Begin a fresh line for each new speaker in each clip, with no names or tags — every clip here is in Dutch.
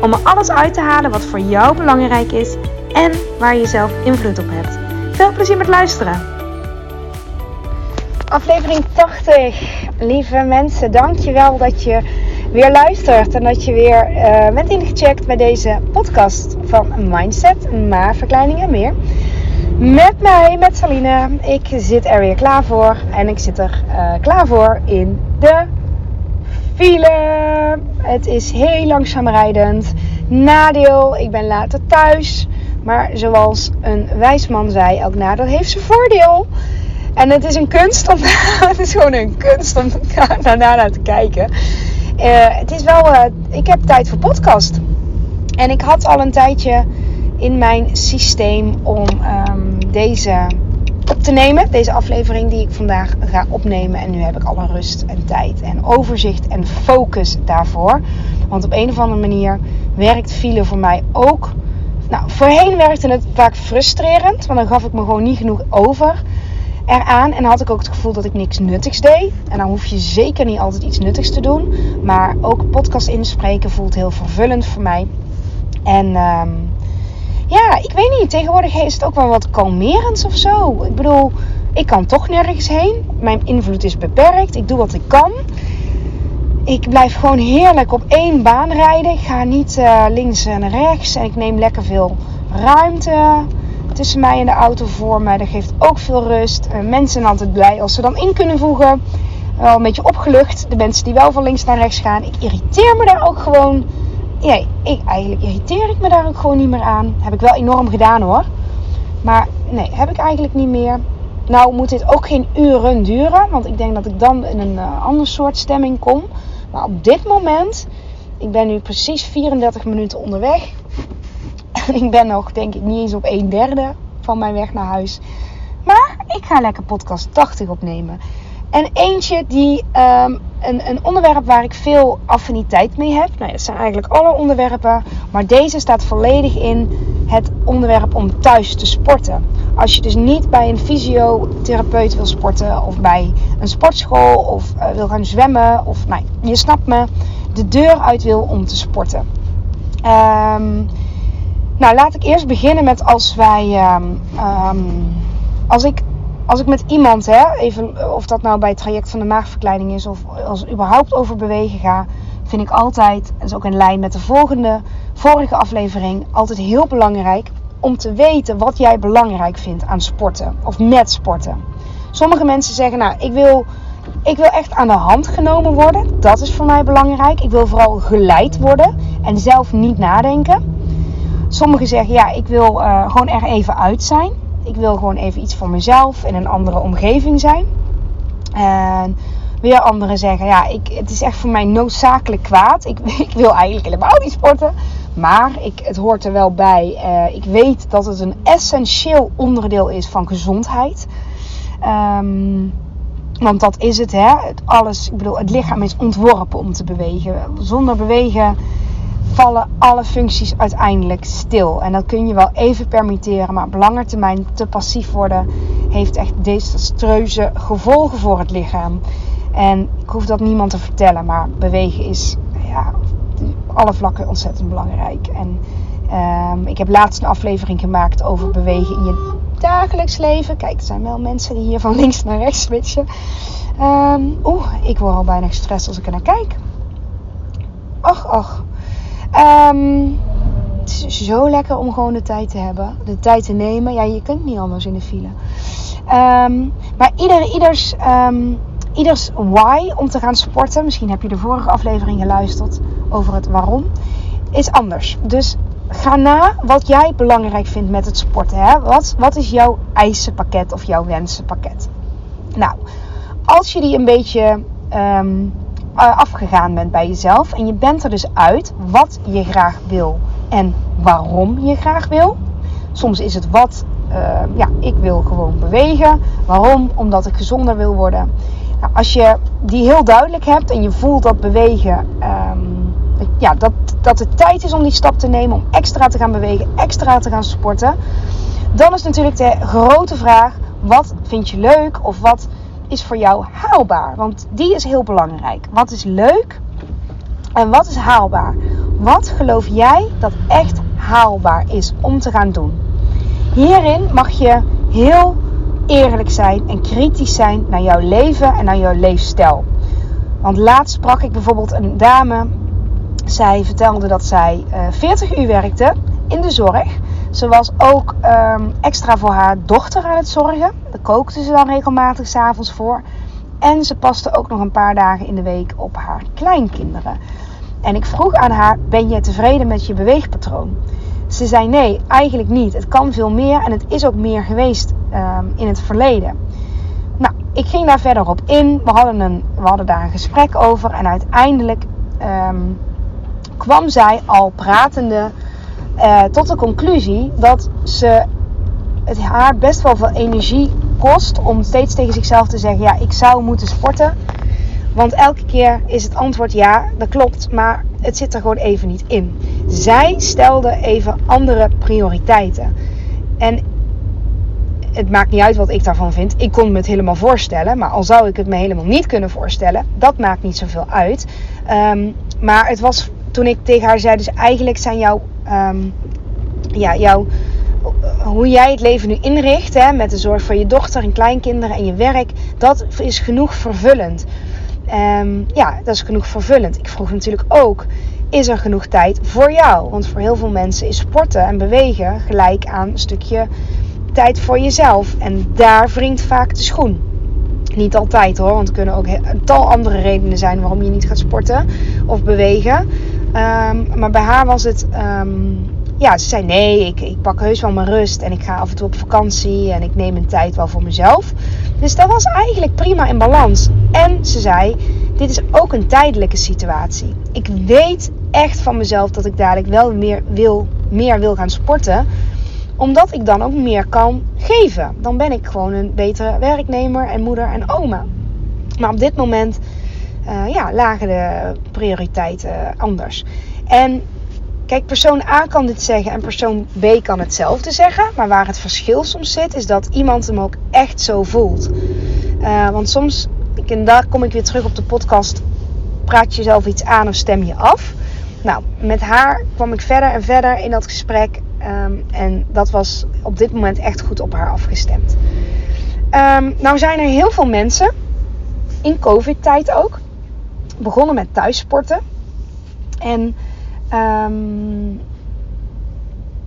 om er alles uit te halen wat voor jou belangrijk is en waar je zelf invloed op hebt. Veel plezier met luisteren. Aflevering 80. Lieve mensen, dankjewel dat je weer luistert en dat je weer uh, bent ingecheckt bij deze podcast van Mindset, maagverkleining en meer. Met mij, met Saline. Ik zit er weer klaar voor en ik zit er uh, klaar voor in de file. Het is heel langzaam rijdend. Nadeel, ik ben later thuis. Maar zoals een wijsman zei, elk nadeel heeft zijn voordeel. En het is een kunst om. het is gewoon een kunst om daarna te kijken. Uh, het is wel. Uh, ik heb tijd voor podcast. En ik had al een tijdje in mijn systeem om um, deze op te nemen. Deze aflevering die ik vandaag ga opnemen. En nu heb ik alle rust en tijd en overzicht en focus daarvoor. Want op een of andere manier werkt file voor mij ook. Nou, voorheen werkte het vaak frustrerend. Want dan gaf ik me gewoon niet genoeg over eraan. En had ik ook het gevoel dat ik niks nuttigs deed. En dan hoef je zeker niet altijd iets nuttigs te doen. Maar ook podcast inspreken voelt heel vervullend voor mij. En... Um, ja, ik weet niet. Tegenwoordig is het ook wel wat kalmerends of zo. Ik bedoel, ik kan toch nergens heen. Mijn invloed is beperkt. Ik doe wat ik kan. Ik blijf gewoon heerlijk op één baan rijden. Ik ga niet uh, links en rechts. En ik neem lekker veel ruimte tussen mij en de auto voor me. Dat geeft ook veel rust. Uh, mensen zijn altijd blij als ze dan in kunnen voegen. Wel een beetje opgelucht. De mensen die wel van links naar rechts gaan. Ik irriteer me daar ook gewoon ja, ik, eigenlijk irriteer ik me daar ook gewoon niet meer aan. Heb ik wel enorm gedaan hoor. Maar nee, heb ik eigenlijk niet meer. Nou moet dit ook geen uren duren. Want ik denk dat ik dan in een uh, ander soort stemming kom. Maar op dit moment, ik ben nu precies 34 minuten onderweg. Ik ben nog denk ik niet eens op een derde van mijn weg naar huis. Maar ik ga lekker podcast 80 opnemen. En eentje die um, een, een, onderwerp waar ik veel affiniteit mee heb. Nou, het zijn eigenlijk alle onderwerpen. Maar deze staat volledig in het onderwerp om thuis te sporten. Als je dus niet bij een fysiotherapeut wil sporten. Of bij een sportschool. Of uh, wil gaan zwemmen. Of nou, je snapt me. De deur uit wil om te sporten. Um, nou, laat ik eerst beginnen met als wij. Um, als ik als ik met iemand, hè, even, of dat nou bij het traject van de maagverkleining is of als überhaupt over bewegen ga, vind ik altijd, dat is ook in lijn met de volgende, vorige aflevering, altijd heel belangrijk om te weten wat jij belangrijk vindt aan sporten of met sporten. Sommige mensen zeggen, nou, ik wil, ik wil echt aan de hand genomen worden. Dat is voor mij belangrijk. Ik wil vooral geleid worden en zelf niet nadenken. Sommigen zeggen, ja, ik wil uh, gewoon er even uit zijn. Ik wil gewoon even iets voor mezelf in een andere omgeving zijn. En weer anderen zeggen, ja, ik, het is echt voor mij noodzakelijk kwaad. Ik, ik wil eigenlijk helemaal niet sporten. Maar ik, het hoort er wel bij. Uh, ik weet dat het een essentieel onderdeel is van gezondheid. Um, want dat is het, hè. Het, alles, ik bedoel, het lichaam is ontworpen om te bewegen. Zonder bewegen vallen alle functies uiteindelijk stil. En dat kun je wel even permitteren, maar op lange termijn te passief worden heeft echt desastreuze gevolgen voor het lichaam. En ik hoef dat niemand te vertellen, maar bewegen is ja, op alle vlakken ontzettend belangrijk. En um, ik heb laatst een aflevering gemaakt over bewegen in je dagelijks leven. Kijk, er zijn wel mensen die hier van links naar rechts switchen. Um, Oeh, ik word al bijna gestrest als ik er naar kijk. Ach, ach. Um, het is zo lekker om gewoon de tijd te hebben. De tijd te nemen. Ja, je kunt niet anders in de file. Um, maar ieder, ieders, um, ieders why om te gaan sporten. Misschien heb je de vorige aflevering geluisterd over het waarom. Is anders. Dus ga na wat jij belangrijk vindt met het sporten. Hè? Wat, wat is jouw eisenpakket of jouw wensenpakket? Nou, als je die een beetje afgegaan bent bij jezelf en je bent er dus uit wat je graag wil en waarom je graag wil. Soms is het wat, uh, ja, ik wil gewoon bewegen. Waarom? Omdat ik gezonder wil worden. Nou, als je die heel duidelijk hebt en je voelt dat bewegen, um, ja, dat, dat het tijd is om die stap te nemen, om extra te gaan bewegen, extra te gaan sporten. Dan is natuurlijk de grote vraag: wat vind je leuk of wat is voor jou haalbaar? Want die is heel belangrijk. Wat is leuk en wat is haalbaar? Wat geloof jij dat echt haalbaar is om te gaan doen? Hierin mag je heel eerlijk zijn en kritisch zijn naar jouw leven en naar jouw leefstijl. Want laatst sprak ik bijvoorbeeld een dame. Zij vertelde dat zij 40 eh, uur werkte in de zorg. Ze was ook ehm, extra voor haar dochter aan het zorgen. Daar kookte ze dan regelmatig s'avonds voor. En ze paste ook nog een paar dagen in de week op haar kleinkinderen. En ik vroeg aan haar: Ben je tevreden met je beweegpatroon? Ze zei: Nee, eigenlijk niet. Het kan veel meer en het is ook meer geweest um, in het verleden. Nou, ik ging daar verder op in. We hadden, een, we hadden daar een gesprek over. En uiteindelijk um, kwam zij al pratende uh, tot de conclusie dat ze het haar best wel veel energie kost om steeds tegen zichzelf te zeggen: Ja, ik zou moeten sporten. Want elke keer is het antwoord ja, dat klopt, maar het zit er gewoon even niet in. Zij stelde even andere prioriteiten. En het maakt niet uit wat ik daarvan vind. Ik kon me het helemaal voorstellen. Maar al zou ik het me helemaal niet kunnen voorstellen, dat maakt niet zoveel uit. Um, maar het was toen ik tegen haar zei: Dus eigenlijk zijn jouw. Um, ja, jouw hoe jij het leven nu inricht, hè, met de zorg voor je dochter en kleinkinderen en je werk, dat is genoeg vervullend. Um, ja, dat is genoeg vervullend. Ik vroeg natuurlijk ook: is er genoeg tijd voor jou? Want voor heel veel mensen is sporten en bewegen gelijk aan een stukje tijd voor jezelf. En daar wringt vaak de schoen. Niet altijd hoor, want er kunnen ook een tal andere redenen zijn waarom je niet gaat sporten of bewegen. Um, maar bij haar was het. Um, ja, ze zei nee, ik, ik pak heus wel mijn rust en ik ga af en toe op vakantie en ik neem een tijd wel voor mezelf. Dus dat was eigenlijk prima in balans. En ze zei, dit is ook een tijdelijke situatie. Ik weet echt van mezelf dat ik dadelijk wel meer wil, meer wil gaan sporten omdat ik dan ook meer kan geven. Dan ben ik gewoon een betere werknemer en moeder en oma. Maar op dit moment uh, ja, lagen de prioriteiten anders. En kijk, persoon A kan dit zeggen en persoon B kan hetzelfde zeggen. Maar waar het verschil soms zit, is dat iemand hem ook echt zo voelt. Uh, want soms, en daar kom ik weer terug op de podcast, praat je jezelf iets aan of stem je af. Nou, met haar kwam ik verder en verder in dat gesprek. Um, en dat was op dit moment echt goed op haar afgestemd. Um, nou zijn er heel veel mensen, in covid-tijd ook, begonnen met thuissporten. En um,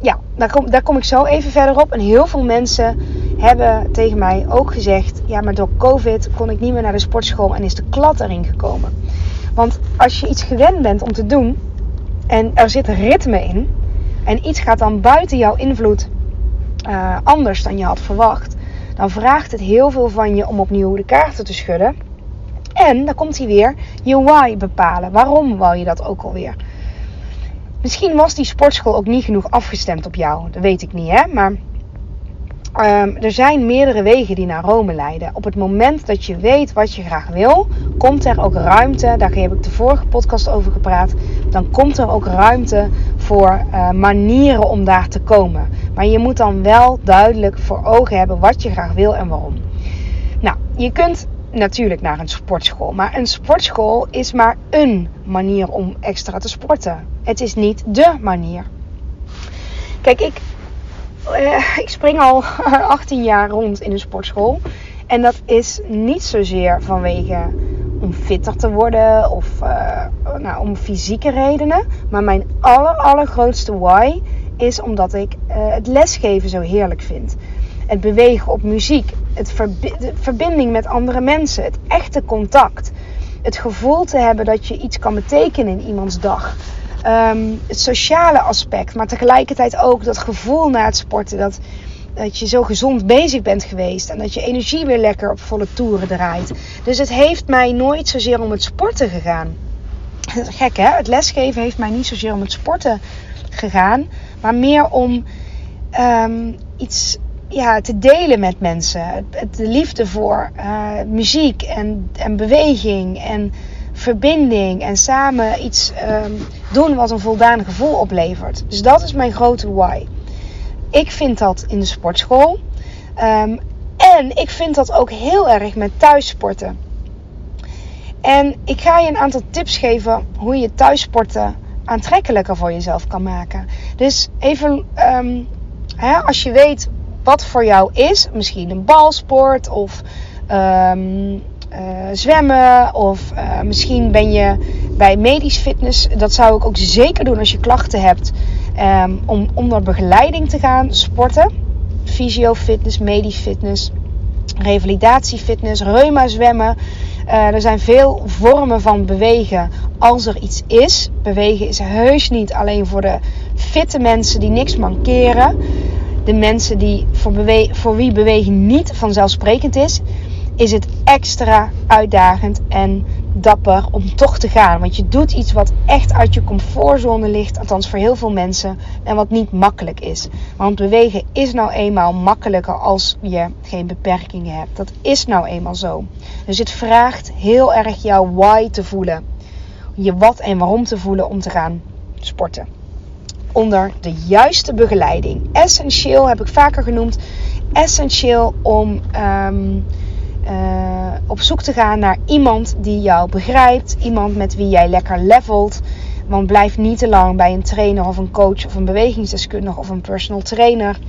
ja, daar kom, daar kom ik zo even verder op. En heel veel mensen hebben tegen mij ook gezegd: ja, maar door COVID kon ik niet meer naar de sportschool en is de klad erin gekomen. Want als je iets gewend bent om te doen en er zit ritme in, en iets gaat dan buiten jouw invloed uh, anders dan je had verwacht, dan vraagt het heel veel van je om opnieuw de kaarten te schudden. En dan komt hij weer je why bepalen. Waarom wou je dat ook alweer? Misschien was die sportschool ook niet genoeg afgestemd op jou. Dat weet ik niet, hè? Maar um, er zijn meerdere wegen die naar Rome leiden. Op het moment dat je weet wat je graag wil, komt er ook ruimte. Daar heb ik de vorige podcast over gepraat. Dan komt er ook ruimte voor uh, manieren om daar te komen. Maar je moet dan wel duidelijk voor ogen hebben wat je graag wil en waarom. Nou, je kunt natuurlijk naar een sportschool. Maar een sportschool is maar een manier om extra te sporten. Het is niet de manier. Kijk, ik, uh, ik spring al 18 jaar rond in een sportschool. En dat is niet zozeer vanwege om fitter te worden of uh, nou, om fysieke redenen. Maar mijn aller, allergrootste why is omdat ik uh, het lesgeven zo heerlijk vind. Het bewegen op muziek, het verbi de verbinding met andere mensen, het echte contact. Het gevoel te hebben dat je iets kan betekenen in iemands dag. Um, het sociale aspect, maar tegelijkertijd ook dat gevoel na het sporten. Dat, dat je zo gezond bezig bent geweest en dat je energie weer lekker op volle toeren draait. Dus het heeft mij nooit zozeer om het sporten gegaan. Gek hè? Het lesgeven heeft mij niet zozeer om het sporten gegaan, maar meer om ehm, iets ja, te delen met mensen. De liefde voor uh, muziek en, en beweging en verbinding en samen iets um, doen wat een voldaan gevoel oplevert. Dus dat is mijn grote why. Ik vind dat in de sportschool. Um, en ik vind dat ook heel erg met thuissporten. En ik ga je een aantal tips geven hoe je thuissporten aantrekkelijker voor jezelf kan maken. Dus even um, hè, als je weet wat voor jou is, misschien een balsport of um, uh, zwemmen of uh, misschien ben je bij medisch fitness. Dat zou ik ook zeker doen als je klachten hebt um, om onder begeleiding te gaan sporten. Fysio fitness, medisch fitness, revalidatiefitness, reuma zwemmen. Uh, er zijn veel vormen van bewegen als er iets is. Bewegen is heus niet alleen voor de fitte mensen die niks mankeren. De mensen die voor, voor wie beweging niet vanzelfsprekend is, is het extra uitdagend en dapper om toch te gaan. Want je doet iets wat echt uit je comfortzone ligt, althans voor heel veel mensen, en wat niet makkelijk is. Want bewegen is nou eenmaal makkelijker als je geen beperkingen hebt. Dat is nou eenmaal zo. Dus het vraagt heel erg jouw why te voelen. Je wat en waarom te voelen om te gaan sporten. Onder de juiste begeleiding. Essentieel heb ik vaker genoemd. Essentieel om um, uh, op zoek te gaan naar iemand die jou begrijpt. Iemand met wie jij lekker levelt. Want blijf niet te lang bij een trainer of een coach of een bewegingsdeskundige of een personal trainer.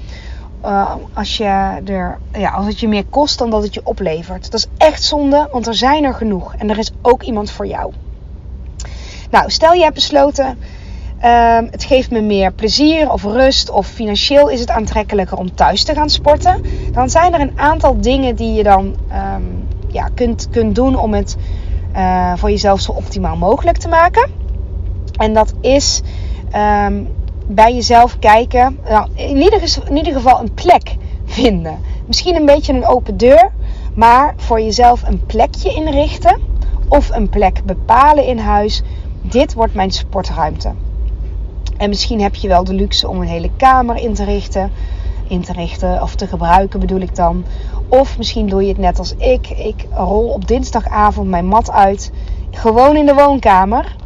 Uh, als, je er, ja, als het je meer kost dan dat het je oplevert. Dat is echt zonde, want er zijn er genoeg. En er is ook iemand voor jou. Nou, stel je hebt besloten Um, het geeft me meer plezier of rust of financieel is het aantrekkelijker om thuis te gaan sporten. Dan zijn er een aantal dingen die je dan um, ja, kunt, kunt doen om het uh, voor jezelf zo optimaal mogelijk te maken. En dat is um, bij jezelf kijken, nou, in, ieder, in ieder geval een plek vinden. Misschien een beetje een open deur, maar voor jezelf een plekje inrichten of een plek bepalen in huis. Dit wordt mijn sportruimte. En misschien heb je wel de luxe om een hele kamer in te richten. In te richten of te gebruiken bedoel ik dan. Of misschien doe je het net als ik. Ik rol op dinsdagavond mijn mat uit. Gewoon in de woonkamer.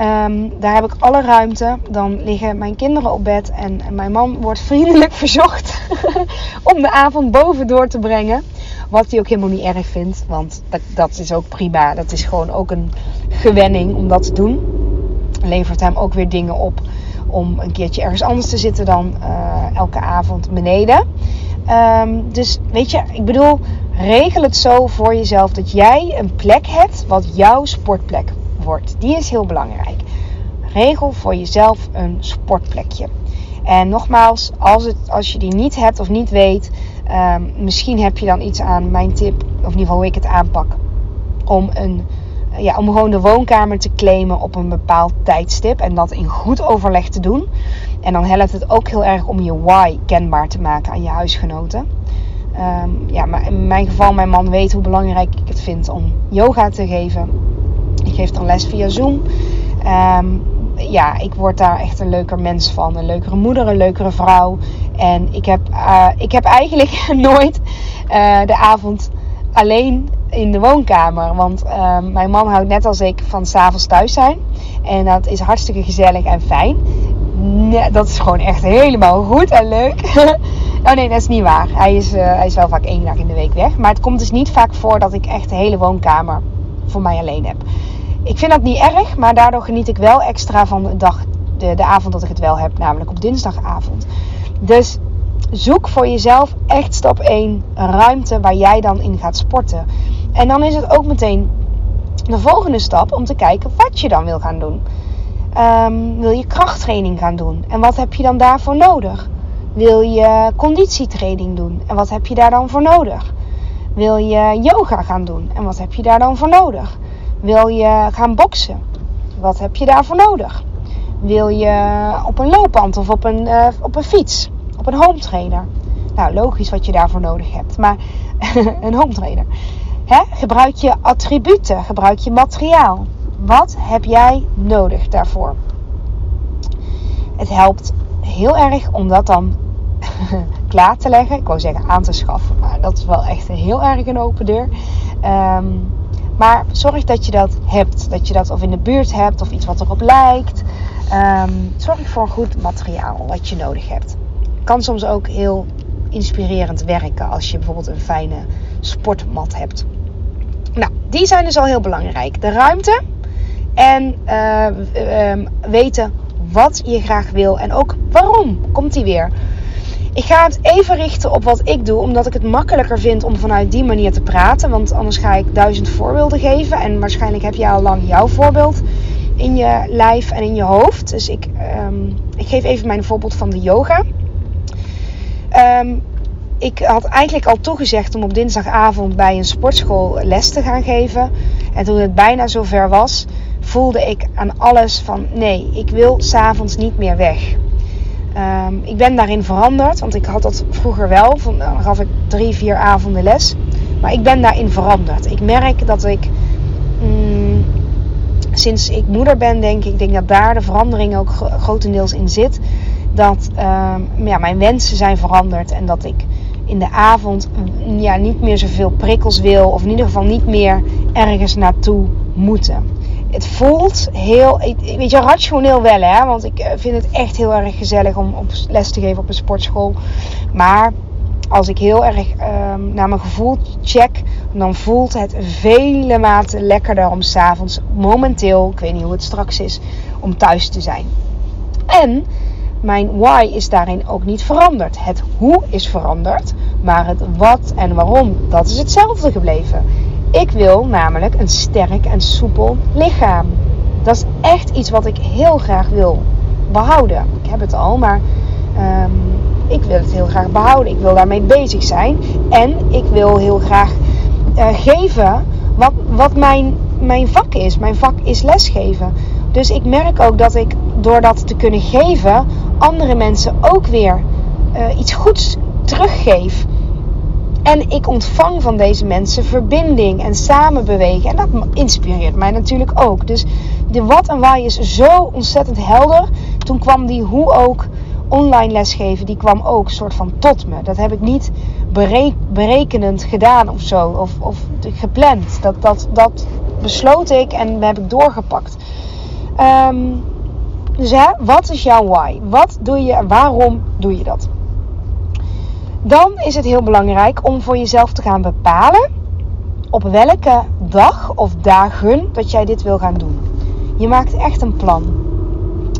Um, daar heb ik alle ruimte. Dan liggen mijn kinderen op bed. En, en mijn man wordt vriendelijk verzocht om de avond boven door te brengen. Wat hij ook helemaal niet erg vindt. Want dat, dat is ook prima. Dat is gewoon ook een gewenning om dat te doen. Levert hem ook weer dingen op om een keertje ergens anders te zitten dan uh, elke avond beneden. Um, dus weet je, ik bedoel, regel het zo voor jezelf dat jij een plek hebt wat jouw sportplek wordt. Die is heel belangrijk. Regel voor jezelf een sportplekje. En nogmaals, als, het, als je die niet hebt of niet weet, um, misschien heb je dan iets aan mijn tip, of in ieder geval hoe ik het aanpak, om een ja, om gewoon de woonkamer te claimen op een bepaald tijdstip. En dat in goed overleg te doen. En dan helpt het ook heel erg om je why kenbaar te maken aan je huisgenoten. Um, ja, maar in mijn geval, mijn man weet hoe belangrijk ik het vind om yoga te geven. Ik geef dan les via Zoom. Um, ja, ik word daar echt een leuker mens van. Een leukere moeder, een leukere vrouw. En ik heb, uh, ik heb eigenlijk nooit uh, de avond alleen in de woonkamer. Want uh, mijn man houdt net als ik van s'avonds thuis zijn. En dat is hartstikke gezellig en fijn. Nee, dat is gewoon echt helemaal goed en leuk. oh nee, dat is niet waar. Hij is, uh, hij is wel vaak één dag in de week weg. Maar het komt dus niet vaak voor dat ik echt de hele woonkamer voor mij alleen heb. Ik vind dat niet erg, maar daardoor geniet ik wel extra van de dag, de, de avond dat ik het wel heb, namelijk op dinsdagavond. Dus zoek voor jezelf echt stap 1 ruimte waar jij dan in gaat sporten. En dan is het ook meteen de volgende stap om te kijken wat je dan wil gaan doen. Um, wil je krachttraining gaan doen? En wat heb je dan daarvoor nodig? Wil je conditietraining doen? En wat heb je daar dan voor nodig? Wil je yoga gaan doen? En wat heb je daar dan voor nodig? Wil je gaan boksen? Wat heb je daarvoor nodig? Wil je op een loopband of op een, uh, op een fiets? Op een home trainer? Nou, logisch wat je daarvoor nodig hebt. Maar een home trainer. Gebruik je attributen, gebruik je materiaal. Wat heb jij nodig daarvoor? het helpt heel erg om dat dan klaar te leggen. Ik wou zeggen aan te schaffen, maar dat is wel echt heel erg een open deur. Ehm, maar zorg dat je dat hebt. Dat je dat of in de buurt hebt of iets wat erop lijkt. Ehm, zorg voor goed materiaal wat je nodig hebt. Kan soms ook heel inspirerend werken als je bijvoorbeeld een fijne sportmat hebt. Nou, die zijn dus al heel belangrijk. De ruimte en uh, weten wat je graag wil en ook waarom komt die weer. Ik ga het even richten op wat ik doe, omdat ik het makkelijker vind om vanuit die manier te praten. Want anders ga ik duizend voorbeelden geven. En waarschijnlijk heb jij al lang jouw voorbeeld in je lijf en in je hoofd. Dus ik, um, ik geef even mijn voorbeeld van de yoga. Um, ik had eigenlijk al toegezegd om op dinsdagavond bij een sportschool les te gaan geven. En toen het bijna zover was, voelde ik aan alles van nee, ik wil s'avonds niet meer weg. Um, ik ben daarin veranderd, want ik had dat vroeger wel. Van, dan gaf ik drie, vier avonden les. Maar ik ben daarin veranderd. Ik merk dat ik mm, sinds ik moeder ben, denk ik, denk dat daar de verandering ook grotendeels in zit. Dat um, ja, mijn wensen zijn veranderd en dat ik in de avond mm, ja, niet meer zoveel prikkels wil. Of in ieder geval niet meer ergens naartoe moeten. Het voelt heel, weet je, rationeel wel hè. Want ik eh, vind het echt heel erg gezellig om les te geven op een sportschool. Maar als ik heel erg um, naar mijn gevoel check, dan voelt het vele maten lekkerder om s'avonds momenteel, ik weet niet hoe het straks is, om thuis te zijn. En mijn why is daarin ook niet veranderd. Het hoe is veranderd, maar het wat en waarom, dat is hetzelfde gebleven. Ik wil namelijk een sterk en soepel lichaam. Dat is echt iets wat ik heel graag wil behouden. Ik heb het al, maar um, ik wil het heel graag behouden. Ik wil daarmee bezig zijn. En ik wil heel graag uh, geven wat, wat mijn, mijn vak is. Mijn vak is lesgeven. Dus ik merk ook dat ik door dat te kunnen geven, andere mensen ook weer uh, iets goeds teruggeef. En ik ontvang van deze mensen verbinding en samenbewegen. En dat inspireert mij natuurlijk ook. Dus de wat en waar is zo ontzettend helder. Toen kwam die hoe ook online lesgeven, die kwam ook soort van tot me. Dat heb ik niet berekenend gedaan of zo. Of, of gepland. Dat, dat, dat besloot ik en heb ik doorgepakt. Um, dus hè, wat is jouw why? Wat doe je en waarom doe je dat? Dan is het heel belangrijk om voor jezelf te gaan bepalen op welke dag of dagen dat jij dit wil gaan doen. Je maakt echt een plan.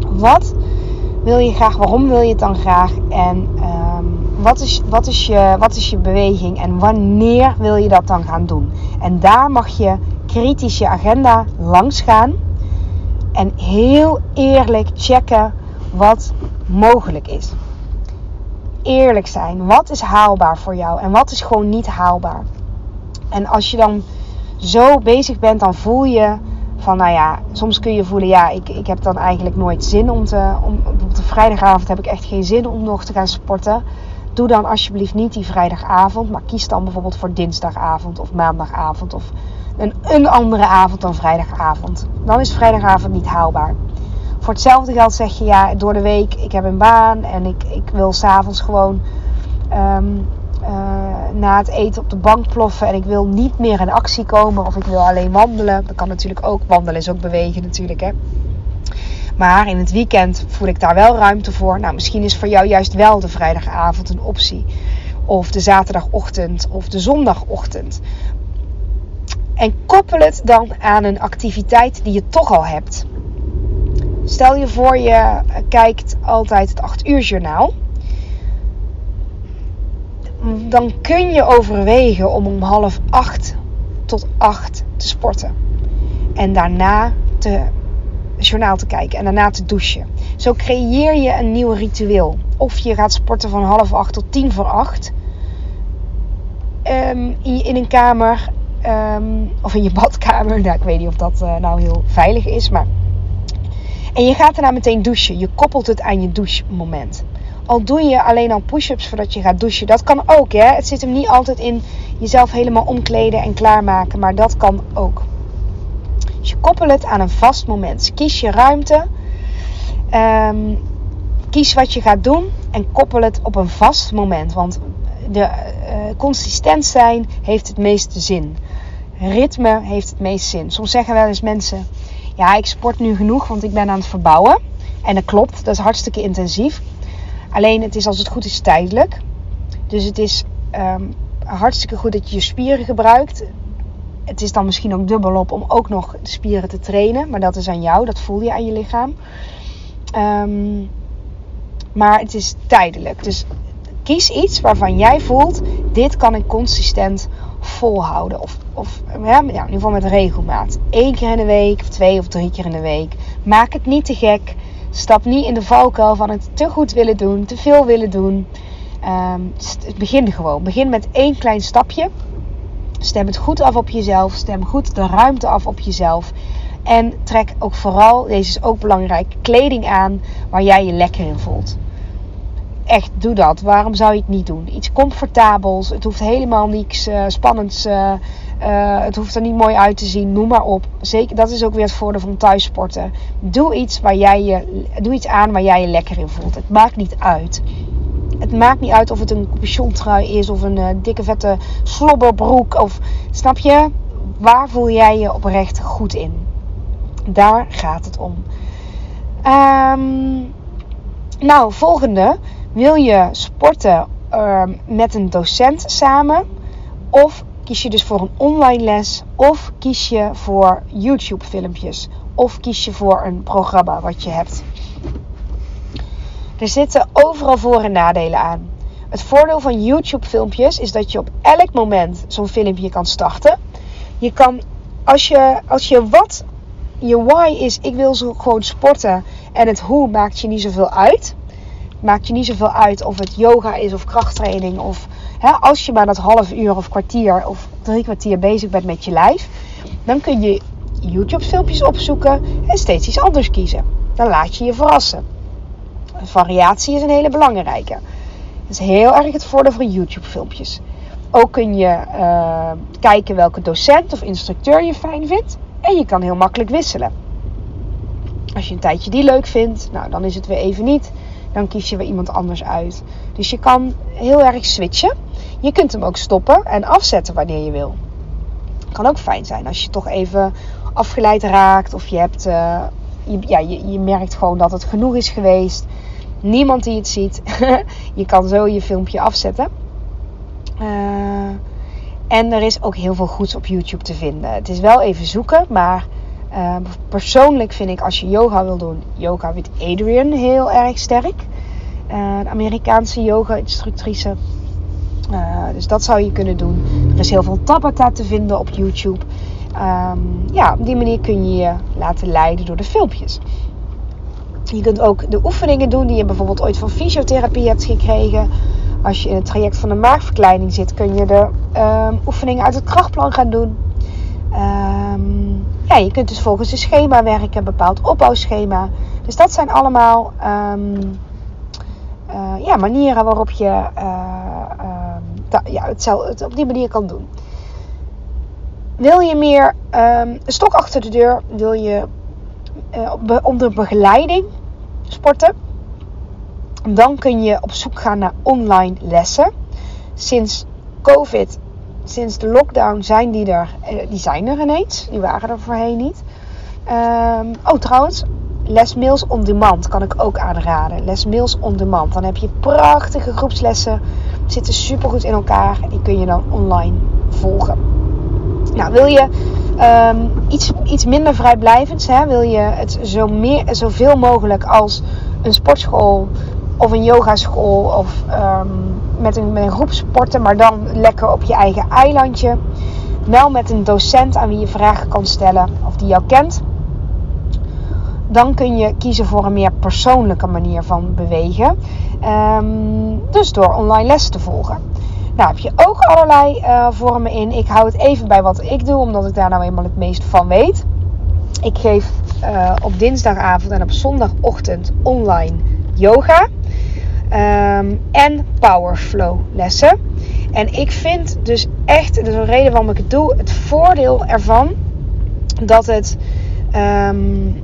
Wat wil je graag? Waarom wil je het dan graag? En um, wat, is, wat, is je, wat is je beweging? En wanneer wil je dat dan gaan doen? En daar mag je kritisch je agenda langs gaan en heel eerlijk checken wat mogelijk is. Eerlijk zijn. Wat is haalbaar voor jou en wat is gewoon niet haalbaar? En als je dan zo bezig bent, dan voel je van, nou ja, soms kun je voelen, ja, ik, ik heb dan eigenlijk nooit zin om te. Om, op de vrijdagavond heb ik echt geen zin om nog te gaan sporten. Doe dan alsjeblieft niet die vrijdagavond, maar kies dan bijvoorbeeld voor dinsdagavond of maandagavond of een, een andere avond dan vrijdagavond. Dan is vrijdagavond niet haalbaar. Voor hetzelfde geld zeg je ja, door de week, ik heb een baan en ik, ik wil s'avonds gewoon um, uh, na het eten op de bank ploffen en ik wil niet meer in actie komen of ik wil alleen wandelen. Dat kan natuurlijk ook, wandelen is ook bewegen natuurlijk hè. Maar in het weekend voel ik daar wel ruimte voor. Nou, misschien is voor jou juist wel de vrijdagavond een optie. Of de zaterdagochtend of de zondagochtend. En koppel het dan aan een activiteit die je toch al hebt. Stel je voor je kijkt altijd het 8 uur journaal. Dan kun je overwegen om om half 8 tot 8 te sporten. En daarna te journaal te kijken en daarna te douchen. Zo creëer je een nieuw ritueel. Of je gaat sporten van half 8 tot 10 voor 8. Um, in een kamer Um, of in je badkamer. Nou, ik weet niet of dat uh, nou heel veilig is. Maar... En je gaat daarna meteen douchen. Je koppelt het aan je douchemoment. Al doe je alleen al push-ups voordat je gaat douchen. Dat kan ook. Hè? Het zit hem niet altijd in jezelf helemaal omkleden en klaarmaken. Maar dat kan ook. Dus je koppelt het aan een vast moment. Kies je ruimte. Um, kies wat je gaat doen en koppel het op een vast moment. Want de, uh, consistent zijn heeft het meeste zin. Ritme heeft het meeste zin. Soms zeggen wel eens mensen: Ja, ik sport nu genoeg, want ik ben aan het verbouwen. En dat klopt, dat is hartstikke intensief. Alleen het is als het goed is tijdelijk. Dus het is um, hartstikke goed dat je je spieren gebruikt. Het is dan misschien ook dubbel op om ook nog de spieren te trainen. Maar dat is aan jou, dat voel je aan je lichaam. Um, maar het is tijdelijk. Dus kies iets waarvan jij voelt: dit kan ik consistent volhouden. Of, of ja, in ieder geval met regelmaat. Eén keer in de week, of twee of drie keer in de week. Maak het niet te gek. Stap niet in de valkuil van het te goed willen doen, te veel willen doen. Um, begin gewoon. Begin met één klein stapje. Stem het goed af op jezelf. Stem goed de ruimte af op jezelf. En trek ook vooral, deze is ook belangrijk, kleding aan waar jij je lekker in voelt. Echt, doe dat. Waarom zou je het niet doen? Iets comfortabels. Het hoeft helemaal niks uh, spannends. Uh, uh, het hoeft er niet mooi uit te zien. Noem maar op. Zeker, dat is ook weer het voordeel van thuissporten. Doe iets, waar jij je, doe iets aan waar jij je lekker in voelt. Het maakt niet uit. Het maakt niet uit of het een capuchontrui is of een dikke vette slobberbroek. Of, snap je? Waar voel jij je oprecht goed in? Daar gaat het om. Um, nou, volgende. Wil je sporten um, met een docent samen? Of kies je dus voor een online les? Of kies je voor YouTube filmpjes? Of kies je voor een programma wat je hebt? Er zitten overal voor- en nadelen aan. Het voordeel van YouTube filmpjes is dat je op elk moment zo'n filmpje kan starten. Je kan, als je, als je wat je why is, ik wil zo gewoon sporten. En het hoe maakt je niet zoveel uit. Maakt je niet zoveel uit of het yoga is of krachttraining. Of hè, als je maar dat half uur of kwartier of drie kwartier bezig bent met je lijf. Dan kun je YouTube filmpjes opzoeken en steeds iets anders kiezen. Dan laat je je verrassen. Variatie is een hele belangrijke. Dat is heel erg het voordeel van YouTube filmpjes. Ook kun je uh, kijken welke docent of instructeur je fijn vindt. En je kan heel makkelijk wisselen. Als je een tijdje die leuk vindt, nou dan is het weer even niet. Dan kies je weer iemand anders uit. Dus je kan heel erg switchen. Je kunt hem ook stoppen en afzetten wanneer je wil. Kan ook fijn zijn als je toch even afgeleid raakt. Of je, hebt, je, ja, je, je merkt gewoon dat het genoeg is geweest. Niemand die het ziet. je kan zo je filmpje afzetten. Uh, en er is ook heel veel goeds op YouTube te vinden. Het is wel even zoeken, maar uh, persoonlijk vind ik als je yoga wil doen, yoga met Adrian heel erg sterk. De Amerikaanse yoga-instructrice. Uh, dus dat zou je kunnen doen. Er is heel veel Tabata te vinden op YouTube. Um, ja, op die manier kun je je laten leiden door de filmpjes. Je kunt ook de oefeningen doen die je bijvoorbeeld ooit van fysiotherapie hebt gekregen. Als je in het traject van de maagverkleining zit, kun je de um, oefeningen uit het krachtplan gaan doen. Um, je kunt dus volgens een schema werken, bepaald opbouwschema. Dus dat zijn allemaal um, uh, ja, manieren waarop je uh, ja, het, het op die manier kan doen. Wil je meer een stok achter de deur? Wil je uh, onder begeleiding sporten? Dan kun je op zoek gaan naar online lessen. Sinds COVID, sinds de lockdown zijn die er. Die zijn er ineens. Die waren er voorheen niet. Um, oh, trouwens, lesmails on demand kan ik ook aanraden. Lesmails on demand. Dan heb je prachtige groepslessen. Zitten super goed in elkaar. En die kun je dan online volgen. Nou, wil je um, iets, iets minder vrijblijvends? Hè? Wil je het zo meer, zoveel mogelijk als een sportschool of een yogaschool of um, met, een, met een groep sporten, maar dan lekker op je eigen eilandje. Wel met een docent aan wie je vragen kan stellen of die jou kent. Dan kun je kiezen voor een meer persoonlijke manier van bewegen. Um, dus door online lessen te volgen. Nou heb je ook allerlei uh, vormen in. Ik hou het even bij wat ik doe, omdat ik daar nou eenmaal het meest van weet. Ik geef uh, op dinsdagavond en op zondagochtend online yoga. Um, en powerflow lessen. En ik vind dus echt, is een reden waarom ik het doe, het voordeel ervan dat het um,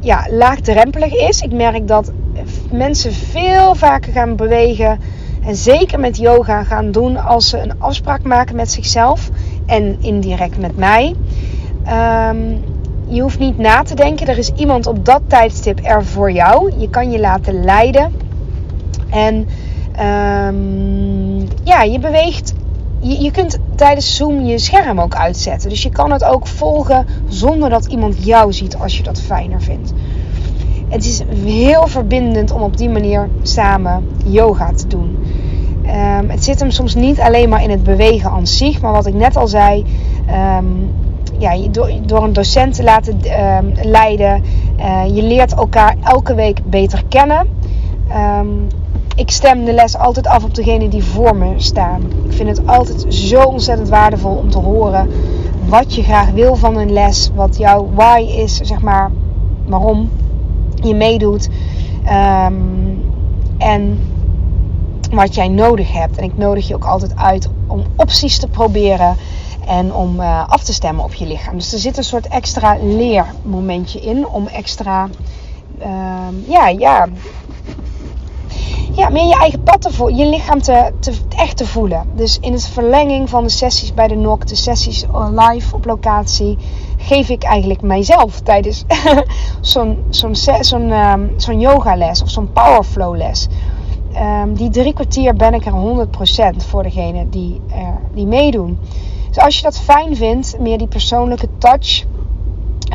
ja, laagdrempelig is. Ik merk dat mensen veel vaker gaan bewegen. En zeker met yoga gaan doen als ze een afspraak maken met zichzelf. En indirect met mij. Ehm, je hoeft niet na te denken. Er is iemand op dat tijdstip er voor jou. Je kan je laten leiden. En um, ja, je beweegt. Je, kunt tijdens Zoom je scherm ook uitzetten. Dus je kan het ook volgen zonder dat iemand jou ziet als je dat fijner vindt. Het is heel verbindend om op die manier samen yoga te doen. Um, het zit hem soms niet alleen maar in het bewegen aan zich, maar wat ik net al zei, um, ja, door, een docent te laten um, leiden, uh, je leert elkaar elke week beter kennen. Ik stem de les altijd af op degene die voor me staan. Ik vind het altijd zo ontzettend waardevol om te horen wat je graag wil van een les, wat jouw why is, zeg maar, waarom je meedoet. en wat jij nodig hebt. En ik nodig je ook altijd uit om opties te proberen en om uh, af te stemmen op je lichaam. Dus er zit een soort extra leermomentje in om extra, uh, ja, ja, ja, meer je eigen pad te voelen, je lichaam te, te, echt te voelen. Dus in het verlenging van de sessies bij de NOC, de sessies live op locatie, geef ik eigenlijk mijzelf tijdens zo'n zo'n zo'n um, yogales of zo'n powerflow les. Um, die drie kwartier ben ik er 100% voor degene die, uh, die meedoen. Dus als je dat fijn vindt, meer die persoonlijke touch,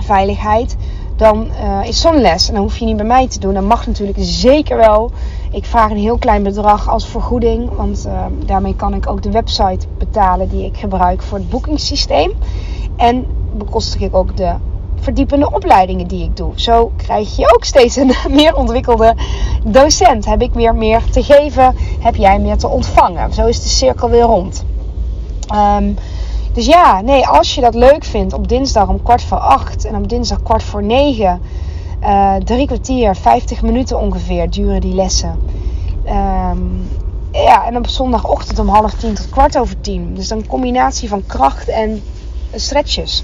veiligheid, dan uh, is zo'n les. En dan hoef je niet bij mij te doen. Dat mag natuurlijk zeker wel. Ik vraag een heel klein bedrag als vergoeding. Want uh, daarmee kan ik ook de website betalen die ik gebruik voor het boekingssysteem. En bekostig ik ook de verdiepende opleidingen die ik doe. Zo krijg je ook steeds een meer ontwikkelde docent. Heb ik weer meer te geven, heb jij meer te ontvangen. Zo is de cirkel weer rond. Um, dus ja, nee, als je dat leuk vindt op dinsdag om kwart voor acht en op dinsdag kwart voor negen, uh, drie kwartier, 50 minuten ongeveer duren die lessen. Um, ja, en op zondagochtend om half tien tot kwart over tien. Dus een combinatie van kracht en stretches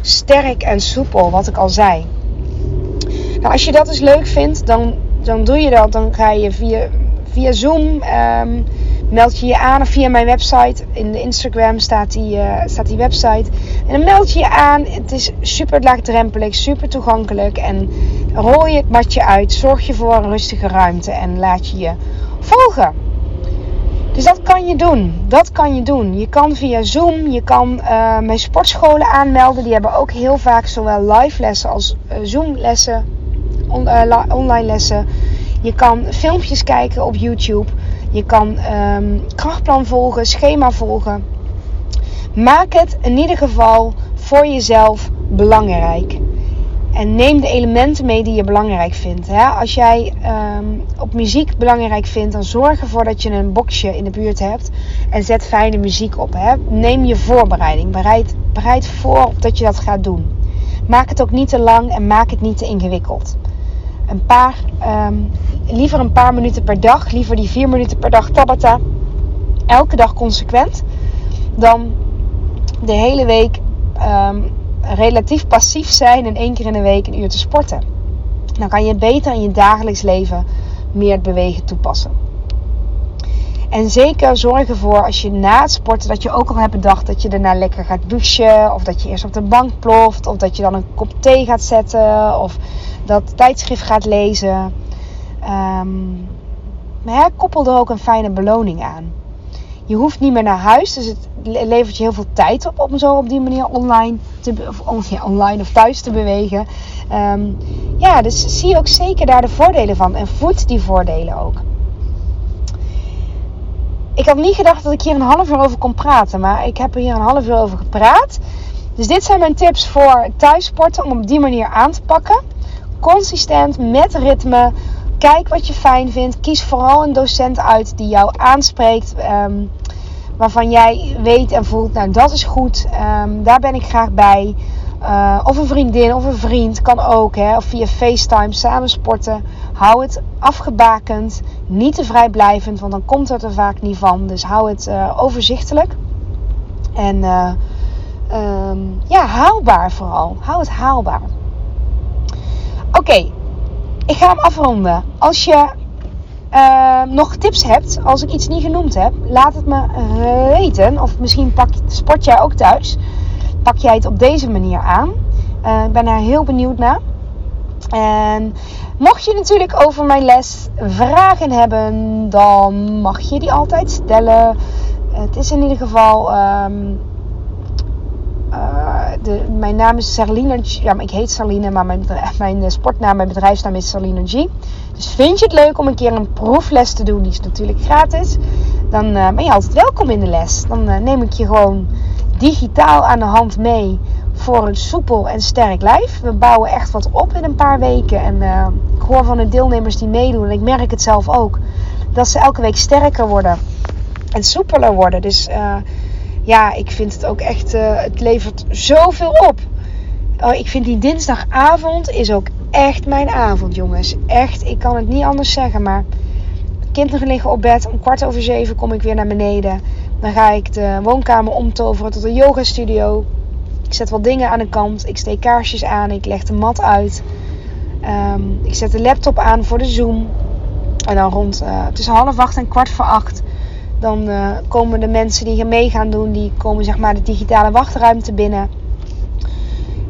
sterk en soepel, wat ik al zei. Nou, als je dat dus leuk vindt, dan, dan doe je dat. Dan ga je via, via Zoom, um, meld je je aan via mijn website. In de Instagram staat die, uh, staat die website. En dan meld je je aan. Het is super laagdrempelig, super toegankelijk. En rol je het matje uit. Zorg je voor een rustige ruimte en laat je je volgen. Dus dat kan je doen. Dat kan je doen. Je kan via Zoom, je kan uh, mijn sportscholen aanmelden. Die hebben ook heel vaak zowel live lessen als uh, Zoom lessen, on, online lessen. Je kan filmpjes kijken op YouTube. Je kan um, krachtplan volgen, schema volgen. Maak het in ieder geval voor jezelf belangrijk. En neem de elementen mee die je belangrijk vindt. Hè? Als jij um, op muziek belangrijk vindt, dan zorg ervoor dat je een boxje in de buurt hebt. En zet fijne muziek op. Hè? Neem je voorbereiding. Bereid, bereid voor dat je dat gaat doen. Maak het ook niet te lang en maak het niet te ingewikkeld. Een paar, um, liever een paar minuten per dag. Liever die vier minuten per dag Tabata. Elke dag consequent. Dan de hele week um, relatief passief zijn en één keer in de week een uur te sporten. Dan kan je beter in je dagelijks leven meer het bewegen toepassen. En zeker zorg ervoor als je na het sporten dat je ook al hebt bedacht dat je daarna lekker gaat douchen. Of dat je eerst op de bank ploft. Of dat je dan een kop thee gaat zetten. Of dat tijdschrift gaat lezen. Um, maar ja, koppel er ook een fijne beloning aan. Je hoeft niet meer naar huis, dus het levert je heel veel tijd op om zo op die manier online, te, of, online of thuis te bewegen. Um, ja, dus zie ook zeker daar de voordelen van en voed die voordelen ook. Ik had niet gedacht dat ik hier een half uur over kon praten, maar ik heb er hier een half uur over gepraat. Dus dit zijn mijn tips voor thuissporten om op die manier aan te pakken. Consistent, met ritme, Kijk wat je fijn vindt. Kies vooral een docent uit die jou aanspreekt. Um, waarvan jij weet en voelt, nou dat is goed. Um, daar ben ik graag bij. Uh, of een vriendin of een vriend kan ook. Hè, of via FaceTime samen sporten. Hou het afgebakend. Niet te vrijblijvend, want dan komt het er vaak niet van. Dus hou het uh, overzichtelijk. En uh, um, ja, haalbaar vooral. Hou het haalbaar. Oké, ik ga hem afronden. Als je uh, nog tips hebt, als ik iets niet genoemd heb, laat het me weten. Of misschien pak, sport jij ook thuis. Pak jij het op deze manier aan? Uh, ik ben daar heel benieuwd naar. En mocht je natuurlijk over mijn les vragen hebben, dan mag je die altijd stellen. Het is in ieder geval. Um, uh, de, mijn naam is Sarline. Ja, ik heet Sarline, maar mijn, mijn sportnaam, mijn bedrijfsnaam is Sarline G. Dus vind je het leuk om een keer een proefles te doen? Die is natuurlijk gratis. Dan uh, ben je altijd welkom in de les. Dan neem ik je gewoon digitaal aan de hand mee voor een soepel en sterk lijf. We bouwen echt wat op in een paar weken. En ik hoor van de deelnemers die meedoen, en ik merk het zelf ook, dat ze elke week sterker worden en soepeler worden. Dus ja, ik vind het ook echt, uh, het levert zoveel op. Oh, ik vind die dinsdagavond is ook echt mijn avond, jongens. Echt, ik kan het niet anders zeggen, maar kinderen liggen op bed. Om kwart over zeven kom ik weer naar beneden. Dan ga ik de woonkamer omtoveren tot een yoga studio. Ik zet wat dingen aan de kant. Ik steek kaarsjes aan. Ik leg de mat uit. Um, ik zet de laptop aan voor de Zoom. En dan rond uh, tussen half acht en kwart voor acht. Dan uh, komen de mensen die mee gaan doen. Die komen zeg maar de digitale wachtruimte binnen.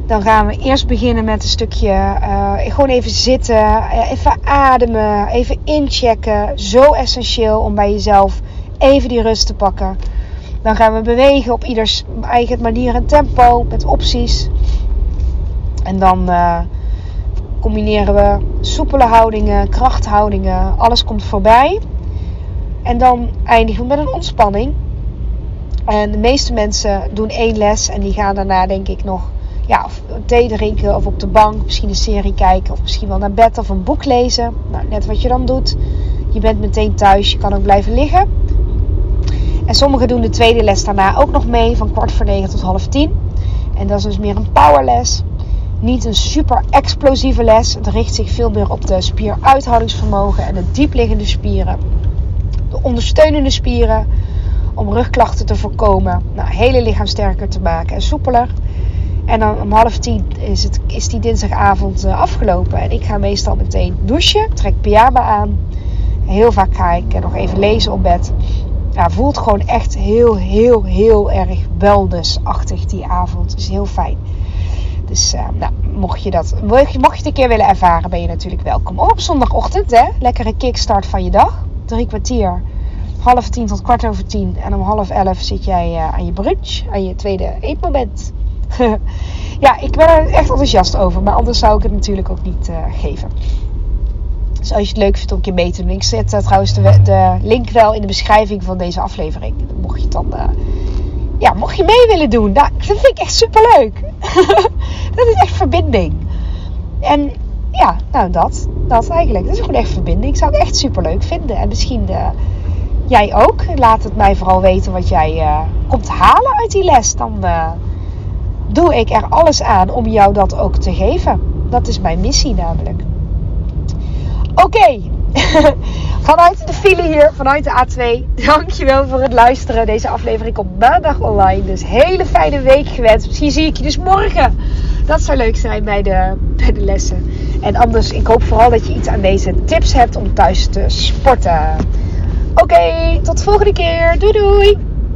Dan gaan we eerst beginnen met een stukje uh, gewoon even zitten. Even ademen. Even inchecken. Zo essentieel om bij jezelf even die rust te pakken. Dan gaan we bewegen op ieders eigen manier en tempo met opties. En dan combineren we soepele houdingen, krachthoudingen. Alles komt voorbij. En dan eindigen we met een ontspanning. En de meeste mensen doen één les en die gaan daarna denk ik nog ja, thee drinken of op de bank, misschien een serie kijken of misschien wel naar bed of een boek lezen. Nou, net wat je dan doet. Je bent meteen thuis, je kan ook blijven liggen. En sommigen doen de tweede les daarna ook nog mee, van kwart voor negen tot half tien. En dat is dus meer een powerles. Niet een super explosieve les. Het richt zich veel meer op de spieruithoudingsvermogen en de diepliggende spieren. De ondersteunende spieren. Om rugklachten te voorkomen. Nou, hele lichaam sterker te maken en soepeler. En dan om half tien is, het, is die dinsdagavond uh, afgelopen. En ik ga meestal meteen douchen. Trek pyjama aan. Heel vaak ga ik nog even lezen op bed ja, voelt gewoon echt heel, heel, heel erg wellnessachtig die avond. is heel fijn. Dus uh, nou, mocht je dat mocht je, mocht je het een keer willen ervaren, ben je natuurlijk welkom. Op zondagochtend, hè? Lekkere kickstart van je dag. Drie kwartier. Half tien tot kwart over tien. En om half elf zit jij uh, aan je brunch. Aan je tweede eetmoment. ja, ik ben er echt enthousiast over. Maar anders zou ik het natuurlijk ook niet uh, geven. Dus als je het leuk vindt om een keer mee te doen. Ik zet trouwens de, de, link wel in de beschrijving van deze aflevering. Mocht je het dan... Uh, ja, mocht je mee willen doen. Nou, dat vind ik echt super leuk. dat is echt verbinding. En ja, nou dat. Dat eigenlijk. Dat is gewoon echt verbinding. Ik zou het echt super leuk vinden. En misschien uh, jij ook. Laat het mij vooral weten wat jij komt halen uit die les. Dan doe ik er alles aan om jou dat ook te geven. Dat is mijn missie namelijk. Oké, vanuit de file hier, vanuit de A2. Dankjewel voor het luisteren. Deze aflevering komt maandag online. Dus hele fijne week gewenst. Misschien zie ik je dus morgen. Dat zou leuk zijn bij de, bij de lessen. En anders, ik hoop vooral dat je iets aan deze tips hebt om thuis te sporten. Oké, tot de volgende keer. Doei doei!